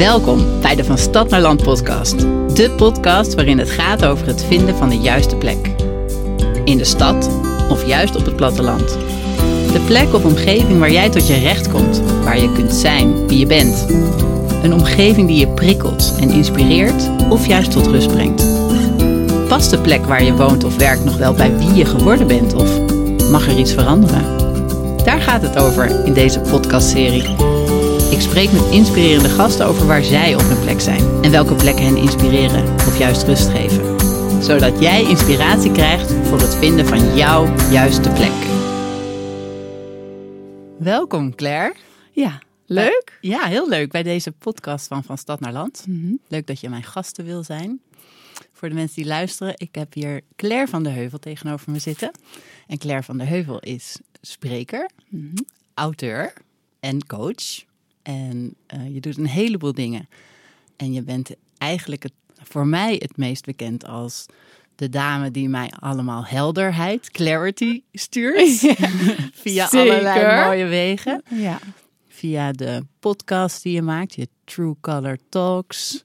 Welkom bij de Van Stad naar Land podcast. De podcast waarin het gaat over het vinden van de juiste plek. In de stad of juist op het platteland. De plek of omgeving waar jij tot je recht komt, waar je kunt zijn wie je bent. Een omgeving die je prikkelt en inspireert of juist tot rust brengt. Past de plek waar je woont of werkt nog wel bij wie je geworden bent of mag er iets veranderen? Daar gaat het over in deze podcastserie. Ik spreek met inspirerende gasten over waar zij op hun plek zijn en welke plekken hen inspireren of juist rust geven. Zodat jij inspiratie krijgt voor het vinden van jouw juiste plek. Welkom Claire. Ja, leuk. Ja, heel leuk bij deze podcast van Van Stad naar Land. Leuk dat je mijn gasten wil zijn. Voor de mensen die luisteren, ik heb hier Claire van der Heuvel tegenover me zitten. En Claire van der Heuvel is spreker, auteur en coach. En eh, je doet een heleboel dingen. En je bent eigenlijk het, voor mij het meest bekend als de dame die mij allemaal helderheid, clarity stuurt. Via zeker. allerlei mooie wegen. Ja. Via de podcast die je maakt, je True Color Talks,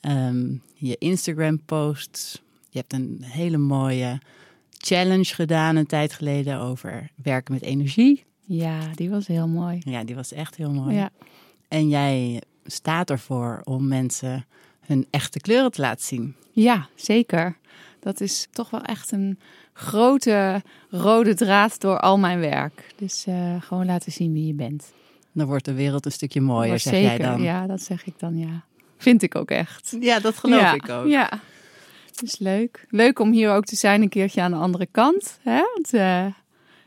ehm, je Instagram posts. Je hebt een hele mooie challenge gedaan een tijd geleden over werken met energie. Ja, die was heel mooi. Ja, die was echt heel mooi. Ja. En jij staat ervoor om mensen hun echte kleuren te laten zien. ja, zeker. Dat is toch wel echt een grote rode draad door al mijn werk. Dus eh, gewoon laten zien wie je bent. Dan wordt de wereld een stukje mooier, Maar zeg zeker, jij dan. ja, dat zeg ik dan, ja. Vind ik ook echt. Ja, dat geloof ja. ik ook. Ja, is leuk. Leuk om hier ook te zijn een keertje aan de andere kant. Hè? Want, eh,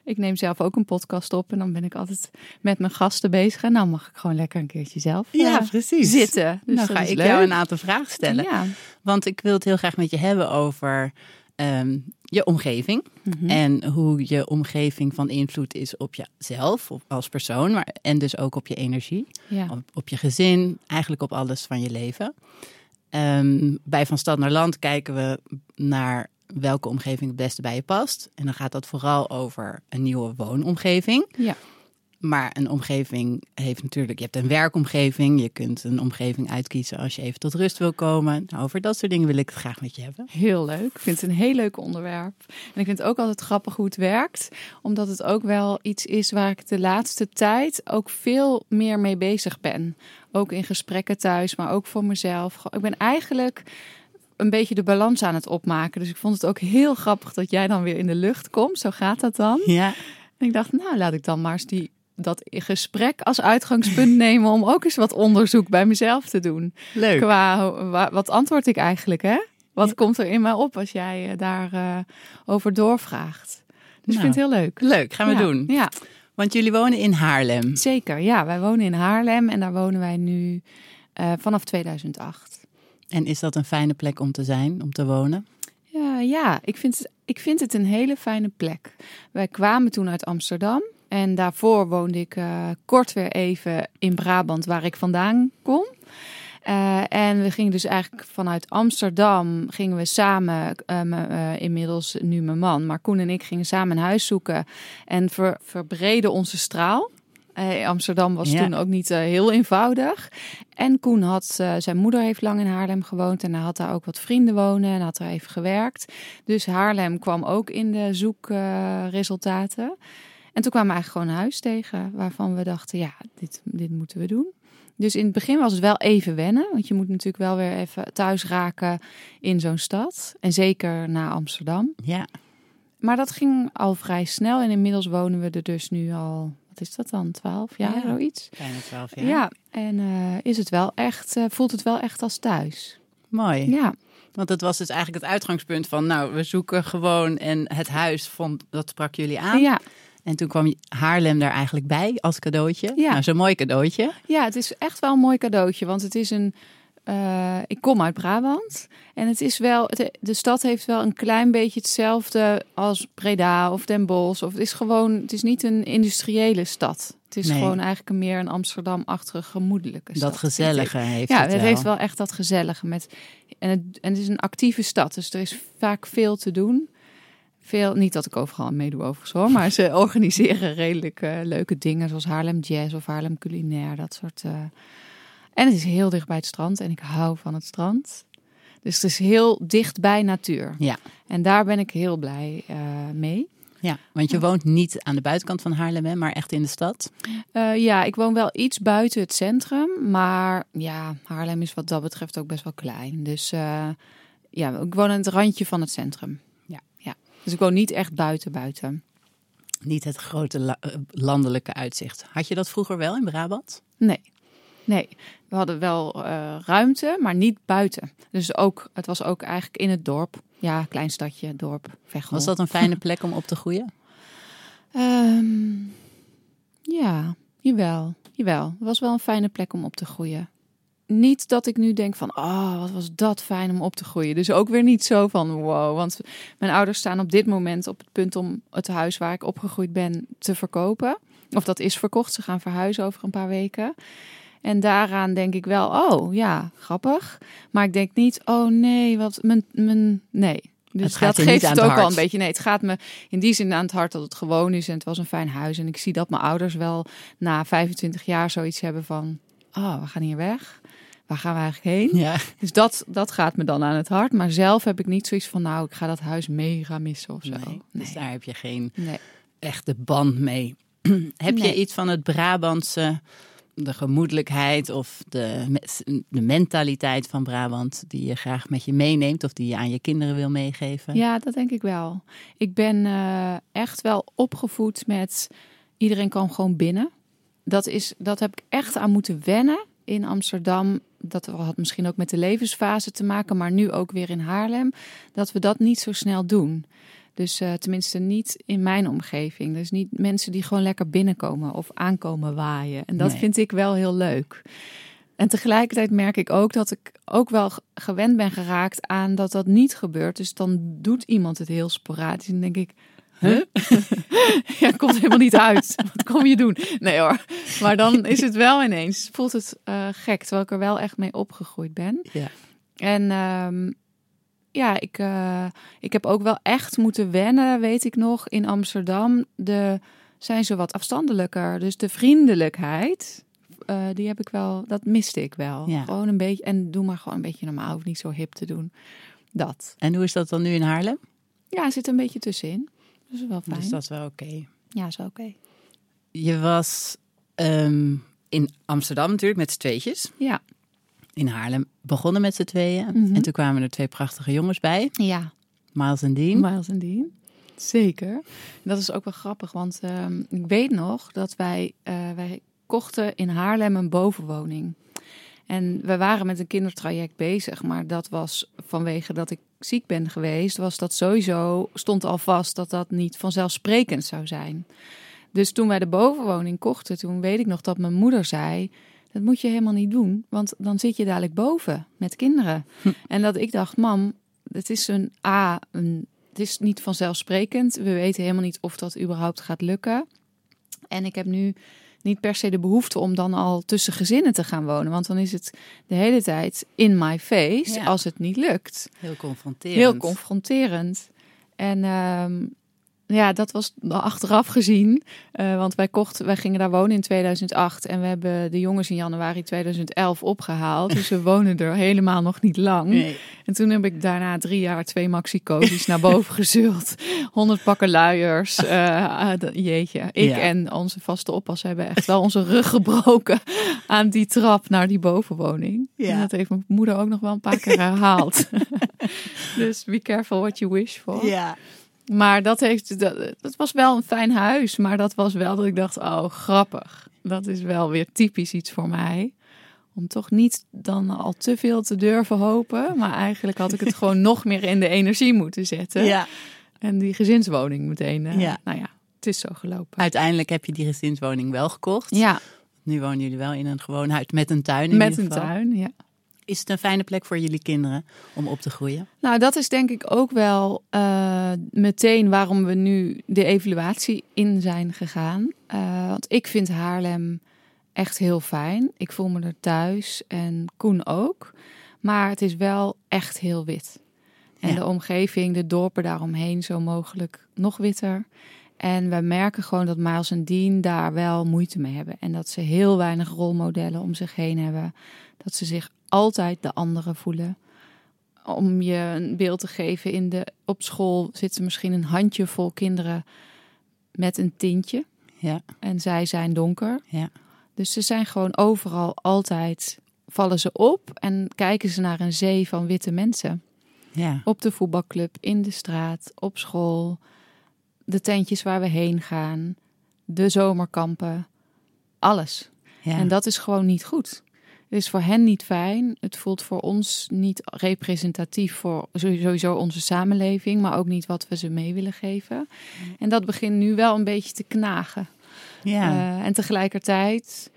ik neem zelf ook een podcast op en dan ben ik altijd met mijn gasten bezig. En dan mag ik gewoon lekker een keertje zelf Ja, eh, precies. zitten. Dus nou dat ga ik leuk. jou een aantal vragen stellen. Ja. Want ik wil het heel graag met je hebben over ehm, je omgeving. Mhm. En hoe je omgeving van invloed is op jezelf op- als persoon. Maar, en dus ook op je energie. Ja. Op, op je gezin. Eigenlijk op alles van je leven. Ehm, bij Van Stad naar Land kijken we naar welke omgeving het beste bij je past. En dan gaat dat vooral over een nieuwe woonomgeving. Ja. Maar een omgeving heeft natuurlijk, je hebt een werkomgeving. Je kunt een omgeving uitkiezen als je even tot rust wil komen. Nou, over dat soort dingen wil ik het graag met je hebben. Heel leuk. Ik vind het een heel leuk onderwerp. En ik vind het ook altijd grappig hoe het werkt. Omdat het ook wel iets is waar ik de laatste tijd ook veel meer mee bezig ben. Ook in gesprekken thuis, maar ook voor mezelf. Ik ben eigenlijk een beetje de balans aan het opmaken. Dus ik vond het ook heel grappig dat jij dan weer in de lucht komt. Zo gaat dat dan. Ja, En ik dacht, nou laat ik dan maar eens die, dat gesprek als uitgangspunt nemen... om ook eens wat onderzoek bij mezelf te doen. leuk. Qua, wa- wat antwoord ik eigenlijk, hè? Wat Ja. komt er in mij op als jij eh, daar eh, over doorvraagt? Dus ik Nou, vind het heel leuk. Leuk, gaan we Ja, doen. Ja, Want jullie wonen in Haarlem. zeker. Ja, wij wonen in Haarlem en daar wonen wij nu eh, vanaf 2008. En is dat een fijne plek om te zijn, om te wonen? Ja, ja ik, vind het, ik vind het een hele fijne plek. Wij kwamen toen uit Amsterdam. En daarvoor woonde ik eh, kort weer even in Brabant, waar ik vandaan kom. Eh, en we gingen dus eigenlijk vanuit Amsterdam gingen we samen, eh, inmiddels nu mijn man, maar Koen en ik gingen samen een huis zoeken en ver, verbreden onze straal. Amsterdam was Ja. toen ook niet eh, heel eenvoudig. En Koen had, eh, zijn moeder heeft lang in Haarlem gewoond en hij had daar ook wat vrienden wonen en had er even gewerkt. Dus Haarlem kwam ook in de zoekresultaten. en toen kwamen we eigenlijk gewoon een huis tegen waarvan we dachten, ja, dit, dit moeten we doen. Dus in het begin was het wel even wennen, want je moet natuurlijk wel weer even thuis raken in zo'n stad. En zeker naar Amsterdam. Ja. Maar dat ging al vrij snel en inmiddels wonen we er dus nu al, wat is dat dan, 12 jaar, Ja. zoiets? Bijna twaalf jaar. Ja, en eh, is het wel echt, eh, voelt het wel echt als thuis. Mooi. Ja, Want dat was dus eigenlijk het uitgangspunt van, nou, we zoeken gewoon en het huis vond, dat sprak jullie aan. ja. En toen kwam Haarlem daar eigenlijk bij als cadeautje. Ja. Nou, zo'n mooi cadeautje. ja, het is echt wel een mooi cadeautje, want het is een. Eh, ik kom uit Brabant en het is wel, de stad heeft wel een klein beetje hetzelfde als Breda of Den Bosch. Of het is gewoon, het is niet een industriële stad. Het is Nee. gewoon eigenlijk een meer een Amsterdam-achtige, gemoedelijke stad. Dat gezellige heeft Ja, het wel. heeft wel echt dat gezellige. Met, en, het, en het is een actieve stad, dus er is vaak veel te doen. Veel, niet dat ik overal aan meedoe overigens hoor, maar ze organiseren redelijk eh, leuke dingen zoals Haarlem Jazz of Haarlem Culinair, dat soort. eh. En het is heel dicht bij het strand en ik hou van het strand. Dus het is heel dicht bij natuur. Ja. En daar ben ik heel blij uh, mee. Ja, want je woont niet aan de buitenkant van Haarlem, hè, maar echt in de stad. Uh, ja, ik woon wel iets buiten het centrum. Maar ja, Haarlem is wat dat betreft ook best wel klein. Dus uh, ja, ik woon aan het randje van het centrum. Ja. ja. Dus ik woon niet echt buiten buiten. Niet het grote la landelijke uitzicht. Had je dat vroeger wel in Brabant? Nee. Nee, we hadden wel uh, ruimte, maar niet buiten. Dus ook, het was ook eigenlijk in het dorp. Ja, klein stadje, dorp, Veghel. Was dat een fijne plek om op te groeien? Um, ja, jawel. Jawel, het was wel een fijne plek om op te groeien. Niet dat ik nu denk van, oh, wat was dat fijn om op te groeien. Dus ook weer niet zo van, wow. Want mijn ouders staan op dit moment op het punt om het huis waar ik opgegroeid ben te verkopen. Of dat is verkocht. Ze gaan verhuizen over een paar weken. En daaraan denk ik wel, oh ja, grappig. Maar ik denk niet, oh nee, wat mijn, mijn nee. Dus het dat geeft het ook al een beetje. Nee, het gaat me in die zin aan het hart dat het gewoon is en het was een fijn huis. En ik zie dat mijn ouders wel na 25 jaar zoiets hebben van, oh, we gaan hier weg. Waar gaan we eigenlijk heen? Ja. Dus dat, dat gaat me dan aan het hart. Maar zelf heb ik niet zoiets van, nou, ik ga dat huis mega missen of zo. Nee, Dus daar heb je geen nee. echte band mee. heb je iets van het Brabantse, de gemoedelijkheid of de, de mentaliteit van Brabant die je graag met je meeneemt of die je aan je kinderen wil meegeven? Ja, dat denk ik wel. Ik ben eh, echt wel opgevoed met iedereen kan gewoon binnen. Dat, is, dat heb ik echt aan moeten wennen in Amsterdam. Dat had misschien ook met de levensfase te maken, maar nu ook weer in Haarlem. Dat we dat niet zo snel doen. Dus uh, tenminste niet in mijn omgeving. Dus niet mensen die gewoon lekker binnenkomen of aankomen waaien. En dat Nee. vind ik wel heel leuk. En tegelijkertijd merk ik ook dat ik ook wel gewend ben geraakt aan dat dat niet gebeurt. Dus dan doet iemand het heel sporadisch. En denk ik, huh? ja, komt helemaal niet uit. Wat kom je doen? Nee hoor. Maar dan is het wel ineens, voelt het eh, gek. Terwijl ik er wel echt mee opgegroeid ben. Ja. En ehm, ja, ik, eh, ik heb ook wel echt moeten wennen, weet ik nog, in Amsterdam. De zijn ze wat afstandelijker. Dus de vriendelijkheid, eh, die heb ik wel, dat miste ik wel. Ja. Gewoon een beetje, en doe maar gewoon een beetje normaal, hoef niet zo hip te doen. Dat. En hoe is dat dan nu in Haarlem? Ja, zit een beetje tussenin. Dat is wel fijn. Dus dat is wel oké. Ja, is oké. Je was ehm, in Amsterdam natuurlijk met z'n tweetjes. Ja. In Haarlem begonnen met z'n tweeën. Mhm. En toen kwamen er twee prachtige jongens bij. Ja, Miles en Dean. Miles en Dean. Zeker. Dat is ook wel grappig, want ehm, ik weet nog dat wij, eh, wij kochten in Haarlem een bovenwoning. En we waren met een kindertraject bezig, maar dat was vanwege dat ik ziek ben geweest, was dat sowieso, stond al vast dat dat niet vanzelfsprekend zou zijn. Dus toen wij de bovenwoning kochten, toen weet ik nog dat mijn moeder zei, dat moet je helemaal niet doen, want dan zit je dadelijk boven met kinderen. En dat ik dacht, mam, het is een A, een, het is niet vanzelfsprekend. We weten helemaal niet of dat überhaupt gaat lukken. En ik heb nu niet per se de behoefte om dan al tussen gezinnen te gaan wonen. Want dan is het de hele tijd in my face Ja. als het niet lukt. Heel confronterend. Heel confronterend. En ehm, ja, dat was achteraf gezien. eh, want wij kochten, wij gingen daar wonen in 2008. En we hebben de jongens in januari 2011 opgehaald. Dus we wonen er helemaal nog niet lang. Nee. En toen heb ik daarna drie jaar twee maxi-cozies naar boven gezult. Honderd pakken luiers. eh, ah, jeetje. Ik Ja. en onze vaste oppas hebben echt wel onze rug gebroken aan die trap naar die bovenwoning. Ja. En dat heeft mijn moeder ook nog wel een paar keer herhaald. dus be careful what you wish for. Ja. Maar dat, heeft, dat, dat was wel een fijn huis. Maar dat was wel dat ik dacht, oh grappig. Dat is wel weer typisch iets voor mij. Om toch niet dan al te veel te durven hopen. Maar eigenlijk had ik het gewoon nog meer in de energie moeten zetten. ja. En die gezinswoning meteen. eh, Ja. Nou ja, het is zo gelopen. Uiteindelijk heb je die gezinswoning wel gekocht. Ja, Nu wonen jullie wel in een gewoon huis met een tuin. In met een tuin. Ja. Is het een fijne plek voor jullie kinderen om op te groeien? Nou, dat is denk ik ook wel eh, meteen waarom we nu de evaluatie in zijn gegaan. Eh, want ik vind Haarlem echt heel fijn. Ik voel me er thuis en Koen ook. Maar het is wel echt heel wit. En Ja. de omgeving, de dorpen daaromheen zo mogelijk nog witter. En we merken gewoon dat Miles en Dean daar wel moeite mee hebben. En dat ze heel weinig rolmodellen om zich heen hebben. Dat ze zich altijd de anderen voelen. Om je een beeld te geven, in de, op school zitten misschien een handjevol kinderen met een tintje. Ja. En zij zijn donker. Ja. Dus ze zijn gewoon overal altijd, vallen ze op en kijken ze naar een zee van witte mensen. Ja. Op de voetbalclub, in de straat, op school, de tentjes waar we heen gaan, de zomerkampen, alles. ja. En dat is gewoon niet goed. Het is voor hen niet fijn. Het voelt voor ons niet representatief voor sowieso onze samenleving, maar ook niet wat we ze mee willen geven. En dat begint nu wel een beetje te knagen. ja. Eh, en tegelijkertijd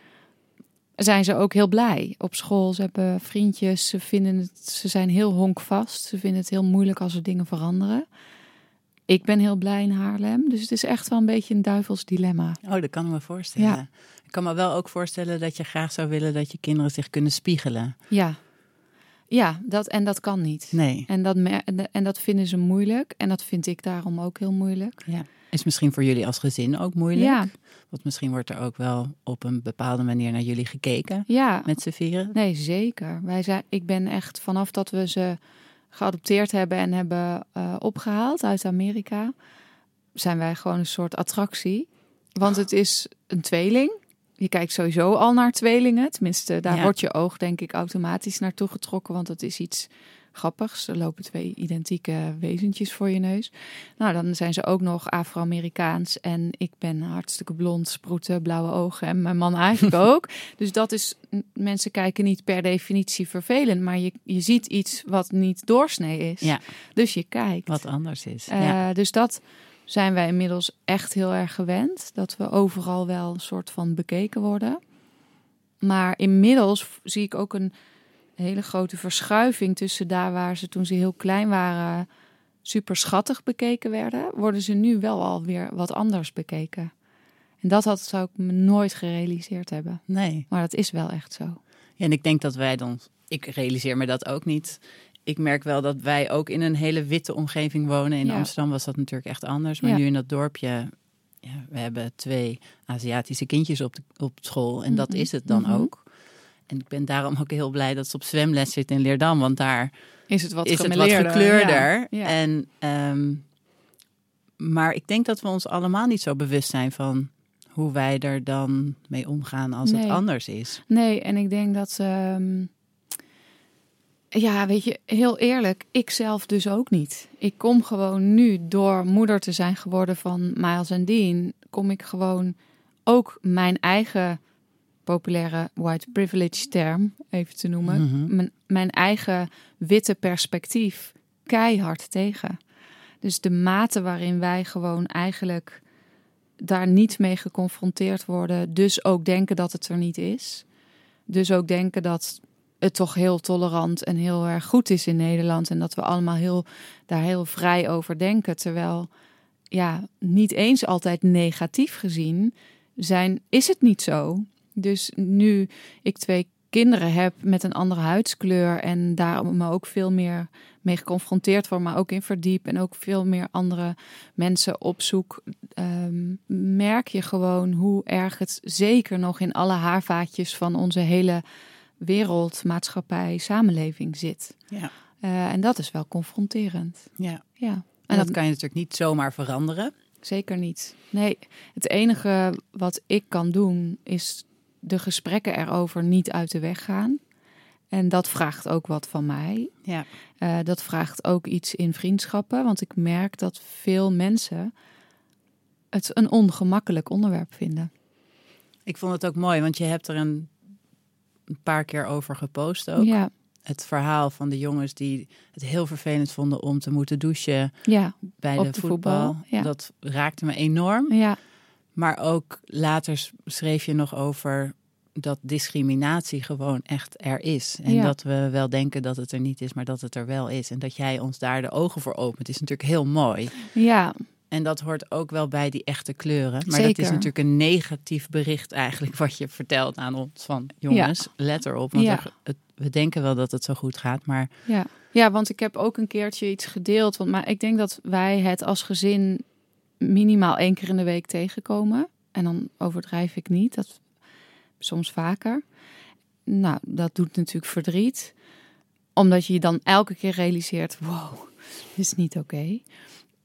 zijn ze ook heel blij op school. Ze hebben vriendjes, ze, vinden het, ze zijn heel honkvast. Ze vinden het heel moeilijk als er dingen veranderen. Ik ben heel blij in Haarlem, dus het is echt wel een beetje een duivels dilemma. Oh, dat kan ik me voorstellen. Ja. Ik kan me wel ook voorstellen dat je graag zou willen dat je kinderen zich kunnen spiegelen. Ja, ja dat, en dat kan niet. Nee. En dat, en dat vinden ze moeilijk. En dat vind ik daarom ook heel moeilijk. Ja. Is misschien voor jullie als gezin ook moeilijk. Ja, Want misschien wordt er ook wel op een bepaalde manier naar jullie gekeken ja. met z'n vieren. Nee, zeker. Wij zijn, ik ben echt vanaf dat we ze geadopteerd hebben en hebben eh, opgehaald uit Amerika, zijn wij gewoon een soort attractie. Want het is een tweeling. Je kijkt sowieso al naar tweelingen. Tenminste, daar Ja. wordt je oog denk ik automatisch naartoe getrokken, want het is iets grappigs. Er lopen twee identieke wezentjes voor je neus. Nou, dan zijn ze ook nog Afro-Amerikaans en ik ben hartstikke blond, sproeten, blauwe ogen en mijn man eigenlijk ook. Dus dat is, mensen kijken niet per definitie vervelend, maar je, je ziet iets wat niet doorsnee is. Ja, Dus je kijkt. wat anders is. Eh, ja. Dus dat zijn wij inmiddels echt heel erg gewend. Dat we overal wel een soort van bekeken worden. Maar inmiddels zie ik ook een hele grote verschuiving tussen daar waar ze toen ze heel klein waren super schattig bekeken werden, worden ze nu wel alweer wat anders bekeken. En dat had, zou ik me nooit gerealiseerd hebben. Nee. Maar dat is wel echt zo. Ja, en ik denk dat wij dan, ik realiseer me dat ook niet. Ik merk wel dat wij ook in een hele witte omgeving wonen. In Ja. Amsterdam was dat natuurlijk echt anders. Maar Ja. nu in dat dorpje, ja, we hebben twee Aziatische kindjes op, de, op school. En dat Mhm. is het dan Mhm. ook. En ik ben daarom ook heel blij dat ze op zwemles zit in Leerdam. Want daar Is het wat is het wat gekleurder. En, ehm, maar ik denk dat we ons allemaal niet zo bewust zijn van hoe wij er dan mee omgaan als het anders is. Nee, en ik denk dat. ehm, ja, weet je, heel eerlijk, ik zelf dus ook niet. Ik kom gewoon nu door moeder te zijn geworden van Miles en Dean, kom ik gewoon ook mijn eigen populaire white privilege term even te noemen, Mhm. mijn, mijn eigen witte perspectief keihard tegen. Dus de mate waarin wij gewoon eigenlijk daar niet mee geconfronteerd worden, dus ook denken dat het er niet is. Dus ook denken dat het toch heel tolerant en heel erg goed is in Nederland en dat we allemaal heel, daar heel vrij over denken. Terwijl, ja, niet eens altijd negatief gezien zijn, is het niet zo. Dus nu ik twee kinderen heb met een andere huidskleur en daar me ook veel meer mee geconfronteerd word, maar ook in verdiep en ook veel meer andere mensen opzoek, ehm, merk je gewoon hoe erg het zeker nog in alle haarvaatjes van onze hele wereld, maatschappij, samenleving zit. Ja. Eh, en dat is wel confronterend. Ja. Ja. En En dat dat kan je natuurlijk niet zomaar veranderen. zeker niet. Nee, het enige wat ik kan doen is de gesprekken erover niet uit de weg gaan. En dat vraagt ook wat van mij. Ja. Eh, dat vraagt ook iets in vriendschappen, want ik merk dat veel mensen het een ongemakkelijk onderwerp vinden. Ik vond het ook mooi, want je hebt er een, een paar keer over gepost ook. Ja, Het verhaal van de jongens die het heel vervelend vonden om te moeten douchen ja, bij de, de voetbal. voetbal, ja. Dat raakte me enorm. ja, Maar ook later schreef je nog over dat discriminatie gewoon echt er is. En Ja. dat we wel denken dat het er niet is, maar dat het er wel is. En dat jij ons daar de ogen voor opent, is natuurlijk heel mooi. ja, En dat hoort ook wel bij die echte kleuren. Maar dat Zeker. is natuurlijk een negatief bericht eigenlijk wat je vertelt aan ons. Van jongens, let erop. Want Ja. er- het, we denken wel dat het zo goed gaat, maar ja. Ja, want ik heb ook een keertje iets gedeeld. Want, maar ik denk dat wij het als gezin minimaal één keer in de week tegenkomen. En dan overdrijf ik niet, dat soms vaker. Nou, dat doet natuurlijk verdriet. Omdat je je dan elke keer realiseert, wow, dit is niet oké.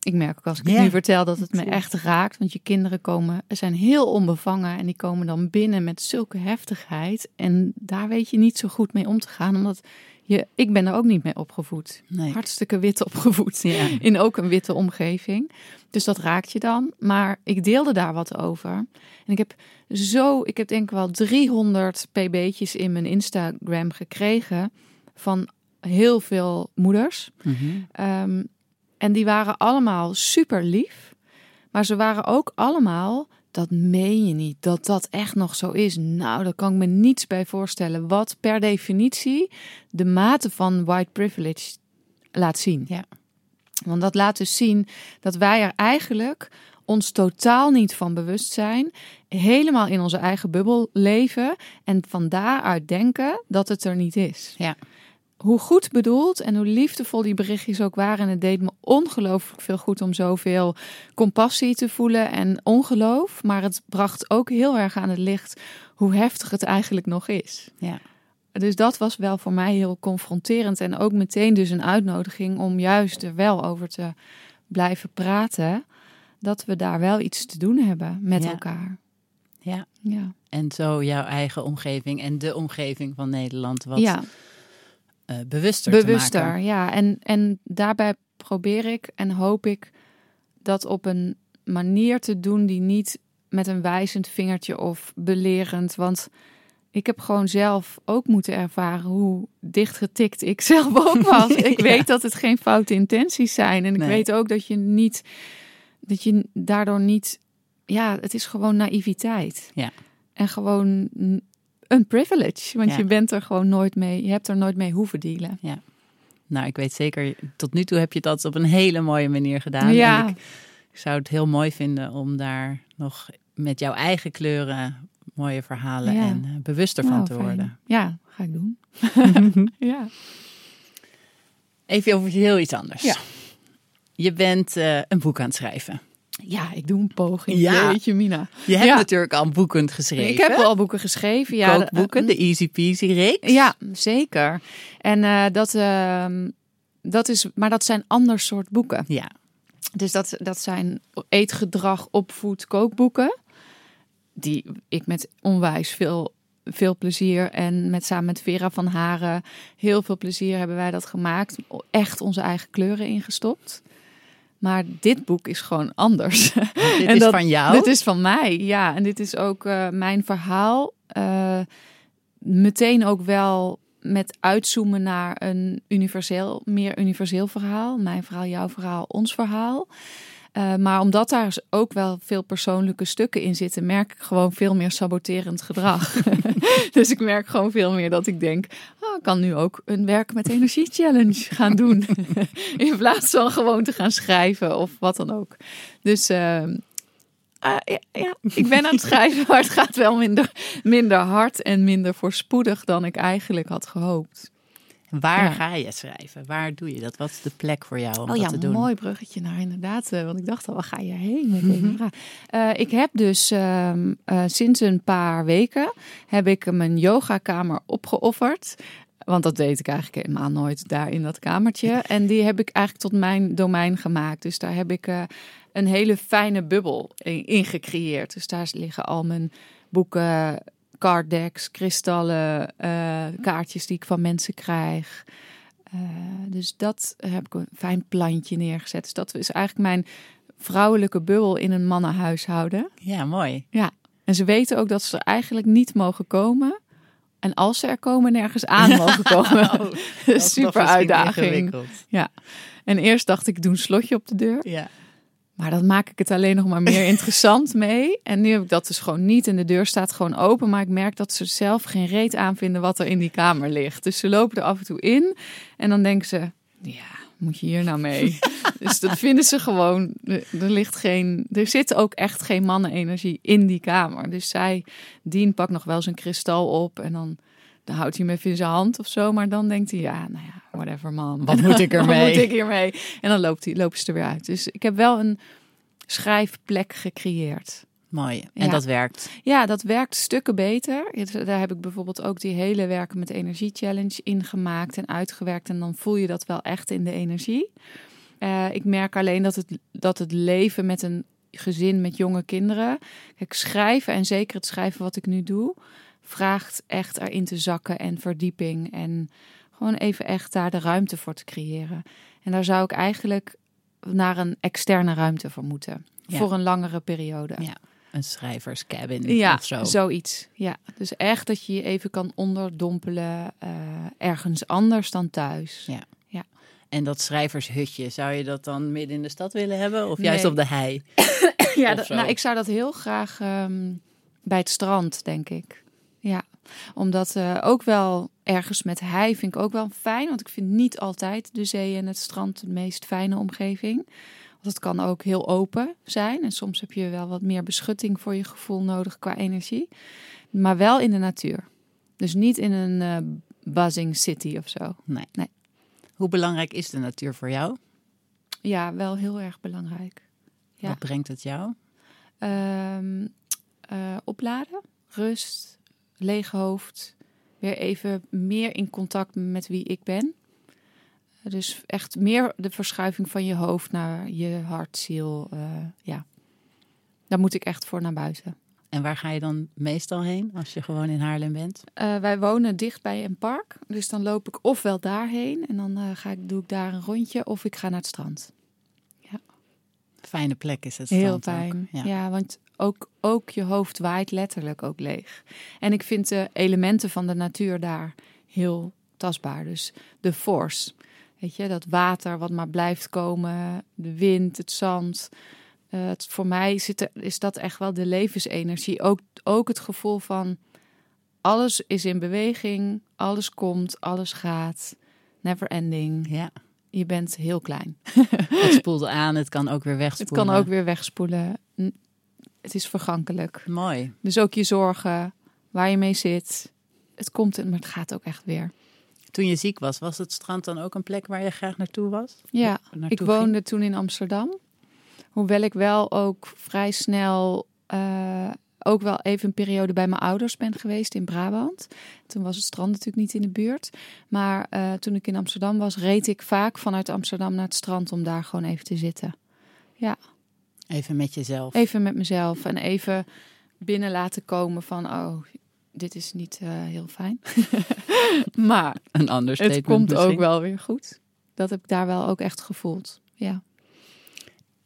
Ik merk ook als ik het nu vertel dat het me echt raakt. Want je kinderen komen, zijn heel onbevangen en die komen dan binnen met zulke heftigheid. En daar weet je niet zo goed mee om te gaan, omdat je, ik ben er ook niet mee opgevoed. Nee. Hartstikke wit opgevoed. Ja. In ook een witte omgeving. Dus dat raakt je dan. Maar ik deelde daar wat over. En ik heb zo, ik heb denk ik wel 300 pb'tjes in mijn Instagram gekregen van heel veel moeders. Mhm. Ehm, en die waren allemaal super lief. Maar ze waren ook allemaal, dat meen je niet, dat dat echt nog zo is. Nou, daar kan ik me niets bij voorstellen. Wat per definitie de mate van white privilege laat zien. Ja. Want dat laat dus zien dat wij er eigenlijk ons totaal niet van bewust zijn. Helemaal in onze eigen bubbel leven. En van daaruit denken dat het er niet is Ja. Hoe goed bedoeld en hoe liefdevol die berichtjes ook waren. En het deed me ongelooflijk veel goed om zoveel compassie te voelen en ongeloof. Maar het bracht ook heel erg aan het licht hoe heftig het eigenlijk nog is. Ja. Dus dat was wel voor mij heel confronterend. En ook meteen dus een uitnodiging om juist er wel over te blijven praten. Dat we daar wel iets te doen hebben met Ja. elkaar. ja. Ja. En zo jouw eigen omgeving en de omgeving van Nederland wat ja. Eh, bewuster, te bewuster, maken. ja. En, en daarbij probeer ik en hoop ik dat op een manier te doen die niet met een wijzend vingertje of belerend. Want ik heb gewoon zelf ook moeten ervaren hoe dichtgetikt ik zelf ook was. Ik weet dat het geen foute intenties zijn. En ik Nee. weet ook dat je niet, dat je daardoor niet, ja, het is gewoon naïviteit. Ja. En gewoon een privilege. Want Ja. je bent er gewoon nooit mee, je hebt er nooit mee hoeven dealen. Nou, ik weet zeker, tot nu toe heb je dat op een hele mooie manier gedaan. Ja. En ik, ik zou het heel mooi vinden om daar nog met jouw eigen kleuren mooie verhalen Ja. en eh, bewuster van Nou, te fijn. worden. Ja, ga ik doen. ja. Even over heel iets anders. Ja. Je bent eh, een boek aan het schrijven. Ja, ik doe een poging. Ja. Jeetje, Mina. Je hebt Ja. natuurlijk al boeken geschreven. Ik heb al boeken geschreven. Ja, Kookboeken, de Easy Peasy reeks. Ja, zeker. En eh, dat, ehm, dat is, maar dat zijn ander soort boeken. Ja. Dus dat, dat zijn eetgedrag, opvoed, kookboeken. Die ik met onwijs veel, veel plezier en met samen met Vera van Haren heel veel plezier hebben wij dat gemaakt. Echt onze eigen kleuren ingestopt. Maar dit boek is gewoon anders. Dit En is dat- van jou. Dit is van mij, ja. En dit is ook eh, mijn verhaal. Eh, meteen ook wel met uitzoomen naar een universeel, meer universeel verhaal. Mijn verhaal, jouw verhaal, ons verhaal. Eh, maar omdat daar ook wel veel persoonlijke stukken in zitten, merk ik gewoon veel meer saboterend gedrag. dus ik merk gewoon veel meer dat ik denk, oh, ik kan nu ook een werk met energie challenge gaan doen. in plaats van gewoon te gaan schrijven of wat dan ook. Dus eh, ah, ja, ja, ik ben aan het schrijven, maar het gaat wel minder, minder hard en minder voorspoedig dan ik eigenlijk had gehoopt. Waar Ja. ga je schrijven? Waar doe je dat? Wat is de plek voor jou om Oh dat ja, te doen? mooi bruggetje naar inderdaad. eh, Want ik dacht al, waar ga je heen met deze vraag? Eh, ik heb dus ehm, eh, sinds een paar weken heb ik mijn yogakamer opgeofferd. Want dat deed ik eigenlijk helemaal nooit daar in dat kamertje. En die heb ik eigenlijk tot mijn domein gemaakt. Dus daar heb ik een hele fijne bubbel in, in gecreëerd. Dus daar liggen al mijn boeken, carddecks, kristallen, eh, kaartjes die ik van mensen krijg. Eh, dus dat heb ik een fijn plantje neergezet. Dus dat is eigenlijk mijn vrouwelijke bubbel in een mannenhuishouden. Ja, mooi. Ja. En ze weten ook dat ze er eigenlijk niet mogen komen. En als ze er komen, nergens aan mogen komen. Oh, Super uitdaging. Ja. En eerst dacht ik, ik doe een slotje op de deur. Ja. Maar dan maak ik het alleen nog maar meer interessant mee. En nu heb ik dat dus gewoon niet. En de deur staat gewoon open. Maar ik merk dat ze zelf geen reet aanvinden wat er in die kamer ligt. Dus ze lopen er af en toe in. En dan denken ze, ja, moet je hier nou mee? dus dat vinden ze gewoon. Er er ligt geen. Er zit ook echt geen mannenenergie in die kamer. Dus zij, Dien pakt nog wel zijn kristal op. En dan, dan houdt hij hem even in zijn hand of zo. Maar dan denkt hij, ja, nou ja, whatever man. Wat moet ik Wat ermee? moet ik hiermee? En dan loopt hij, lopen ze er weer uit. Dus ik heb wel een, schrijfplek gecreëerd. Mooi. En Ja. dat werkt. Ja, dat werkt stukken beter. Daar heb ik bijvoorbeeld ook die hele werken met energie challenge ingemaakt en uitgewerkt. En dan voel je dat wel echt in de energie. Eh, ik merk alleen dat het, dat het leven met een gezin met jonge kinderen. Kijk, schrijven en zeker het schrijven wat ik nu doe, vraagt echt erin te zakken en verdieping. En gewoon even echt daar de ruimte voor te creëren. En daar zou ik eigenlijk naar een externe ruimte voor moeten. Ja. Voor een langere periode. Ja. Een schrijverscabin Ja, of zo. zoiets. Ja, dus echt dat je je even kan onderdompelen eh, ergens anders dan thuis. Ja. En dat schrijvershutje, zou je dat dan midden in de stad willen hebben? Of juist Nee. op de hei? Ja, dat- nou, ik zou dat heel graag ehm, bij het strand, denk ik. Ja, omdat eh, ook wel ergens met hei vind ik ook wel fijn. Want ik vind niet altijd de zee en het strand de meest fijne omgeving. Want het kan ook heel open zijn. En soms heb je wel wat meer beschutting voor je gevoel nodig qua energie. Maar wel in de natuur. Dus niet in een eh, buzzing city of zo. Nee. Nee. Hoe belangrijk is de natuur voor jou? Ja, wel heel erg belangrijk. Ja. Wat brengt het jou? Eh, opladen, rust, leeg hoofd. Weer even meer in contact met wie ik ben. Dus echt meer de verschuiving van je hoofd naar je hart, ziel. eh, ja, daar moet ik echt voor naar buiten. En waar ga je dan meestal heen als je gewoon in Haarlem bent? Eh, wij wonen dicht bij een park. Dus dan loop ik ofwel daarheen en dan eh, ga ik, doe ik daar een rondje. Of ik ga naar het strand. Fijne plek is het Heel strand ook. fijn. Ja. Ja. want ook, ook je hoofd waait letterlijk ook leeg. En ik vind de elementen van de natuur daar heel tastbaar. Dus de force, weet je, dat water wat maar blijft komen, de wind, het zand. Eh, het, voor mij zit er, is dat echt wel de levensenergie. Ook, ook het gevoel van alles is in beweging, alles komt, alles gaat. Never ending. Ja. Je bent heel klein. Het spoelt aan, het kan ook weer Het wegspoelen. kan ook weer wegspoelen. Het is vergankelijk. Mooi. Dus ook je zorgen, waar je mee zit. Het komt, maar het gaat ook echt weer. Toen je ziek was, was het strand dan ook een plek waar je graag naartoe was? Ja, Naartoe ik ging? woonde toen in Amsterdam. Hoewel ik wel ook vrij snel eh, ook wel even een periode bij mijn ouders ben geweest in Brabant. Toen was het strand natuurlijk niet in de buurt. Maar eh, toen ik in Amsterdam was, reed ik vaak vanuit Amsterdam naar het strand om daar gewoon even te zitten. Even met jezelf. Even met mezelf en even binnen laten komen van, oh, dit is niet eh, heel fijn. maar Een ander het komt misschien. ook wel weer goed. Dat heb ik daar wel ook echt gevoeld. Ja.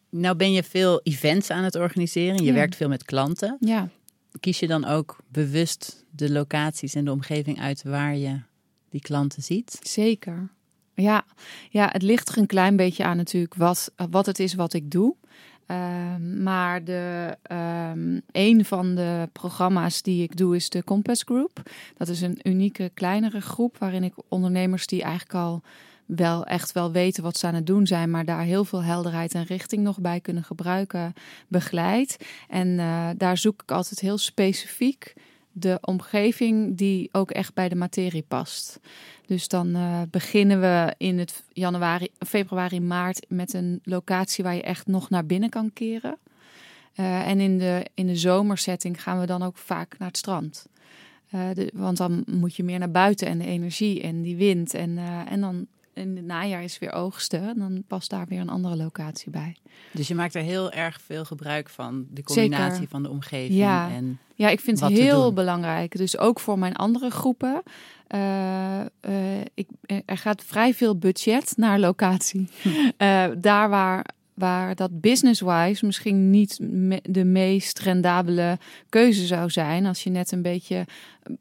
Nou ben je veel events aan het organiseren. Je Ja. werkt veel met klanten. Ja. Kies je dan ook bewust de locaties en de omgeving uit waar je die klanten ziet? Zeker. Ja, ja, het ligt er een klein beetje aan natuurlijk wat, wat het is wat ik doe. Ehm, maar de, ehm, een van de programma's die ik doe is de Compass Group. Dat is een unieke kleinere groep waarin ik ondernemers die eigenlijk al wel echt wel weten wat ze aan het doen zijn, maar daar heel veel helderheid en richting nog bij kunnen gebruiken, begeleid. En eh, daar zoek ik altijd heel specifiek de omgeving die ook echt bij de materie past. Dus dan eh, beginnen we in het januari, februari, maart met een locatie waar je echt nog naar binnen kan keren. Eh, en in de, in de zomersetting gaan we dan ook vaak naar het strand. Eh, want dan moet je meer naar buiten en de energie en die wind. En, en dan in het najaar is weer oogsten. En dan past daar weer een andere locatie bij. Dus je maakt er heel erg veel gebruik van. De combinatie Zeker. van de omgeving. Ja. En Ja, ik vind het heel belangrijk. Dus ook voor mijn andere groepen. Eh, eh, ik, er gaat vrij veel budget naar locatie. Eh, daar waar, waar dat business-wise misschien niet me- de meest rendabele keuze zou zijn. Als je net een beetje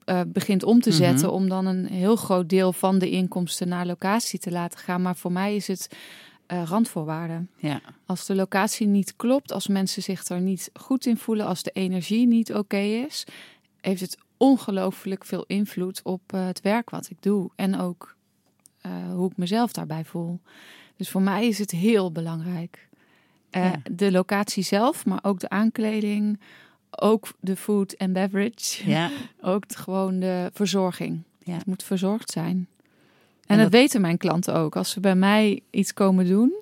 eh, begint om te Mhm. zetten. Om dan een heel groot deel van de inkomsten naar locatie te laten gaan. Maar voor mij is het eh, randvoorwaarden. ja, Als de locatie niet klopt, als mensen zich er niet goed in voelen, als de energie niet oké is, heeft het ongelooflijk veel invloed op eh, het werk wat ik doe. En ook eh, hoe ik mezelf daarbij voel. Dus voor mij is het heel belangrijk. Eh, Ja. De locatie zelf, maar ook de aankleding, ook de food en beverage, ja, ook gewoon de verzorging. Ja. Het moet verzorgd zijn. En, En dat, dat- weten mijn klanten ook. Als ze bij mij iets komen doen,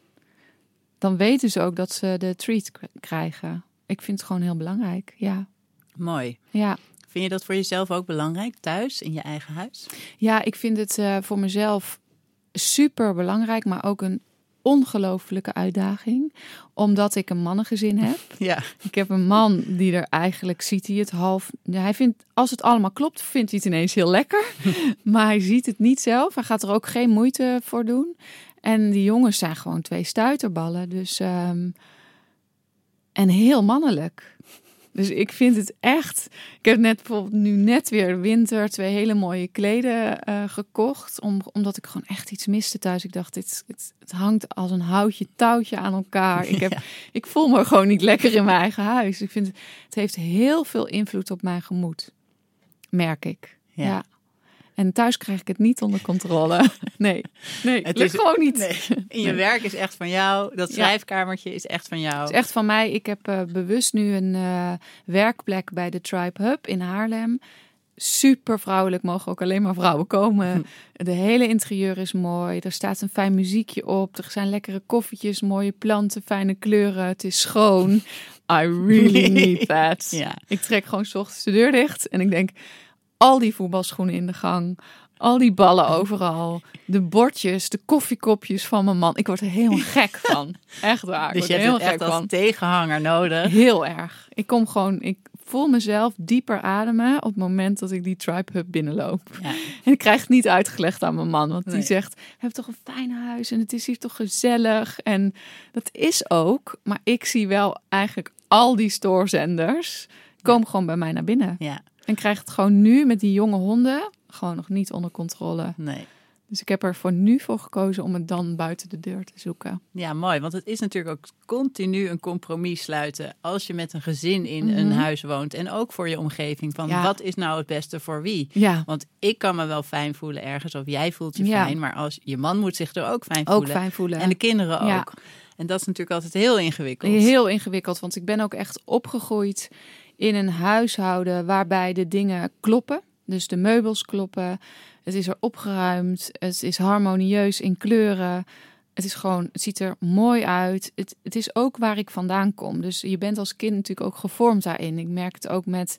dan weten ze ook dat ze de treat krijgen. Ik vind het gewoon heel belangrijk. Ja, Mooi. ja. Vind je dat voor jezelf ook belangrijk, thuis, in je eigen huis? ja ik vind het eh, voor mezelf super belangrijk, maar ook een ongelofelijke uitdaging. Omdat ik een mannengezin heb. Ja. Ik heb een man die er eigenlijk ziet hij het half. Hij vindt, als het allemaal klopt, vindt hij het ineens heel lekker. maar hij ziet het niet zelf. Hij gaat er ook geen moeite voor doen. En die jongens zijn gewoon twee stuiterballen. Dus, ehm, en heel mannelijk. Dus ik vind het echt. Ik heb net bijvoorbeeld nu net weer winter twee hele mooie kleden eh, gekocht. Om, omdat ik gewoon echt iets miste thuis. Ik dacht, dit, het, het hangt als een houtje touwtje aan elkaar. Ik, heb, Ja. ik voel me gewoon niet lekker in mijn eigen huis. Ik vind het heeft heel veel invloed op mijn gemoed. Merk ik. Ja. Ja. En thuis krijg ik het niet onder controle. Nee, nee het lukt is- gewoon niet. Nee. In je Nee. werk is echt van jou. Dat Ja. schrijfkamertje is echt van jou. Het is echt van mij. Ik heb eh, bewust nu een eh, werkplek bij de Tribe Hub in Haarlem. Super vrouwelijk, mogen ook alleen maar vrouwen komen. De hele interieur is mooi. Er staat een fijn muziekje op. Er zijn lekkere koffietjes, mooie planten, fijne kleuren. Het is schoon. I really need that. Ja. Ik trek gewoon 's ochtends de deur dicht en ik denk, al die voetbalschoenen in de gang, al die ballen overal, de bordjes, de koffiekopjes van mijn man. Ik word er helemaal gek van. Echt waar. Ik Dus je hebt heel echt als tegenhanger nodig. Heel erg. Ik kom gewoon, ik voel mezelf dieper ademen op het moment dat ik die Tribe Hub binnenloop. Ja. En ik krijg het niet uitgelegd aan mijn man, want Nee. die zegt: "Je hebt toch een fijn huis en het is hier toch gezellig." En dat is ook, maar ik zie wel eigenlijk al die stoorzenders komen gewoon bij mij naar binnen. ja, En krijg het gewoon nu met die jonge honden gewoon nog niet onder controle. nee. Dus ik heb er voor nu voor gekozen om het dan buiten de deur te zoeken. Ja, mooi. Want het is natuurlijk ook continu een compromis sluiten. Als je met een gezin in een Mhm. huis woont. En ook voor je omgeving. Van Ja. wat is nou het beste voor wie? Ja, Want ik kan me wel fijn voelen ergens. Of jij voelt je Ja. fijn. Maar als je man moet zich er ook fijn ook voelen. fijn voelen. En de kinderen ook. Ja. En dat is natuurlijk altijd heel ingewikkeld. Heel ingewikkeld, want ik ben ook echt opgegroeid in een huishouden waarbij de dingen kloppen. Dus de meubels kloppen, het is er opgeruimd, het is harmonieus in kleuren. Het is gewoon, het ziet er mooi uit. Het, het is ook waar ik vandaan kom. Dus je bent als kind natuurlijk ook gevormd daarin. Ik merk het ook met.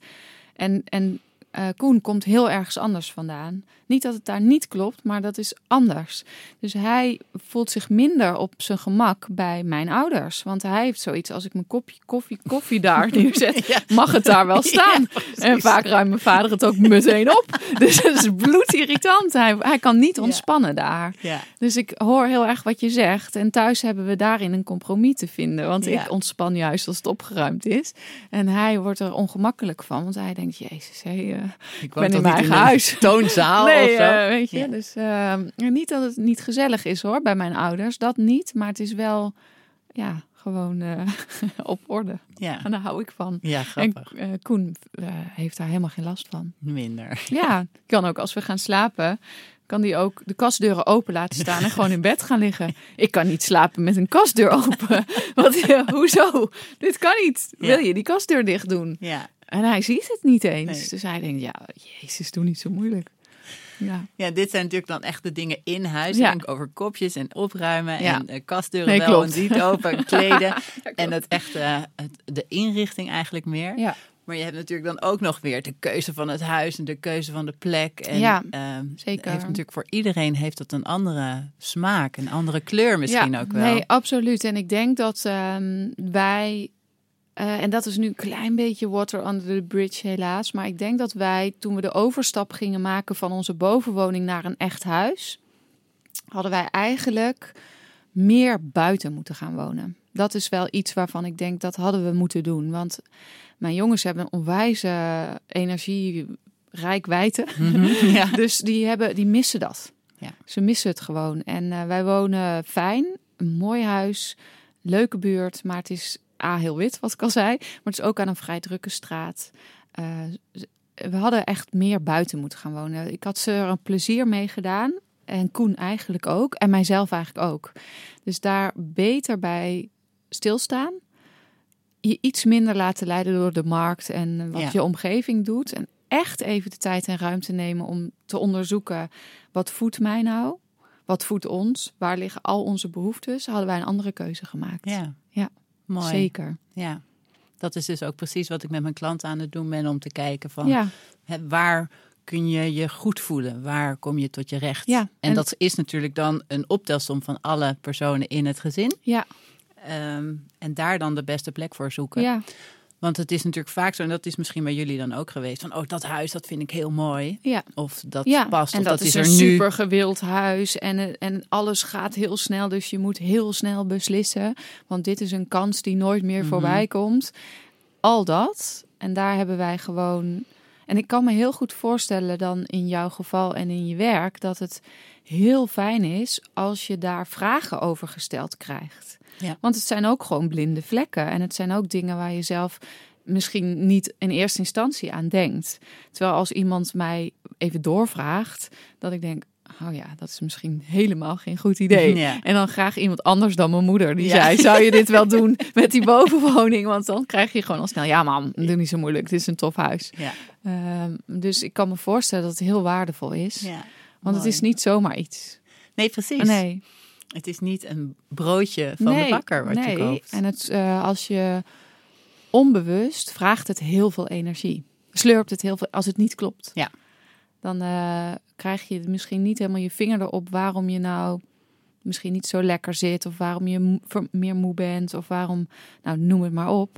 En, en eh, Koen komt heel ergens anders vandaan. Niet dat het daar niet klopt, maar dat is anders. Dus hij voelt zich minder op zijn gemak bij mijn ouders. Want hij heeft zoiets als ik mijn kopje koffie, koffie daar neerzet, Ja. mag het daar wel staan. en vaak ruimt mijn vader het ook meteen op. Dus het is bloedirritant. Hij, hij kan niet Ja. ontspannen daar. Dus ik hoor heel erg wat je zegt. En thuis hebben we daarin een compromis te vinden. Want ik ontspan juist als het opgeruimd is. En hij wordt er ongemakkelijk van. Want hij denkt, jezus, hé, Ik ben in mijn eigen een huis. Toonzaal nee, of zo. eh, weet je. Ja. Dus eh, niet dat het niet gezellig is hoor, bij mijn ouders. Dat niet. Maar het is wel, ja, gewoon eh, op orde. ja. En daar hou ik van. ja, En Koen heeft daar helemaal geen last van. Minder. Ja, kan ook als we gaan slapen, kan die ook de kastdeuren open laten staan en gewoon in bed gaan liggen. Ik kan niet slapen met een kastdeur open. Want ja, hoezo? Dit kan niet. Ja. Wil je die kastdeur dicht doen? Ja. En hij ziet het niet eens. Nee. Dus hij denkt, ja, jezus, doe niet zo moeilijk. Ja, ja, dit zijn natuurlijk dan echt de dingen in huis. Ja. Denk over kopjes en opruimen Ja. en uh, kastdeuren Nee, wel en niet open, kleden. en het echte, het, de inrichting eigenlijk meer. ja. Maar je hebt natuurlijk dan ook nog weer de keuze van het huis en de keuze van de plek. En, Ja, ehm, zeker. Heeft natuurlijk voor iedereen heeft dat een andere smaak, een andere kleur misschien ja, ook wel. Nee, absoluut. En ik denk dat ehm, wij, eh, en dat is nu een klein beetje water under the bridge helaas, maar ik denk dat wij toen we de overstap gingen maken van onze bovenwoning naar een echt huis, hadden wij eigenlijk meer buiten moeten gaan wonen. Dat is wel iets waarvan ik denk dat hadden we moeten doen. Want mijn jongens hebben een onwijze energierijk wijte. Mhm, ja. Dus die, hebben, die missen dat. Ja. Ze missen het gewoon. En eh, wij wonen fijn, een mooi huis, leuke buurt, maar het is A, heel wit, wat ik al zei. Maar het is ook aan een vrij drukke straat. Eh, we hadden echt meer buiten moeten gaan wonen. Ik had ze er een plezier mee gedaan. En Koen eigenlijk ook. En mijzelf eigenlijk ook. Dus daar beter bij stilstaan. Je iets minder laten leiden door de markt en wat Ja. je omgeving doet. En echt even de tijd en ruimte nemen om te onderzoeken wat voedt mij nou. wat voedt ons? Waar liggen al onze behoeftes? Hadden wij een andere keuze gemaakt. Ja. Ja, Mooi. Zeker. Ja. Dat is dus ook precies wat ik met mijn klanten aan het doen ben om te kijken van Ja, hè, waar kun je je goed voelen? Waar kom je tot je recht? Ja, en, en- dat is natuurlijk dan een optelsom van alle personen in het gezin. ja, Ehm, en daar dan de beste plek voor zoeken. ja, Want het is natuurlijk vaak zo, en dat is misschien bij jullie dan ook geweest, van oh, dat huis, dat vind ik heel mooi. ja. Of dat ja. past, en of dat, dat, is, een er nu. super gewild huis en, eh, en alles gaat heel snel, dus je moet heel snel beslissen, want dit is een kans die nooit meer Mhm. voorbij komt. Al dat. En daar hebben wij gewoon. En ik kan me heel goed voorstellen dan in jouw geval en in je werk dat het heel fijn is als je daar vragen over gesteld krijgt. Ja. Want het zijn ook gewoon blinde vlekken en het zijn ook dingen waar je zelf misschien niet in eerste instantie aan denkt. Terwijl als iemand mij even doorvraagt, dat ik denk, oh ja, dat is misschien helemaal geen goed idee. Ja. En dan graag iemand anders dan mijn moeder. Die Ja. zei, zou je dit wel doen met die bovenwoning? Want dan krijg je gewoon al snel, ja mam, doe niet zo moeilijk. Het is een tof huis. Ja. Ehm, dus ik kan me voorstellen dat het heel waardevol is. Ja. Want het is niet zomaar iets. Nee, precies. Nee. Het is niet een broodje van de bakker wat nee. je koopt. En het, eh, als je onbewust vraagt het heel veel energie. Slurpt het heel veel als het niet klopt. Ja. Dan eh, krijg je misschien niet helemaal je vinger erop waarom je nou misschien niet zo lekker zit. Of waarom je meer moe bent. Of waarom, nou noem het maar op.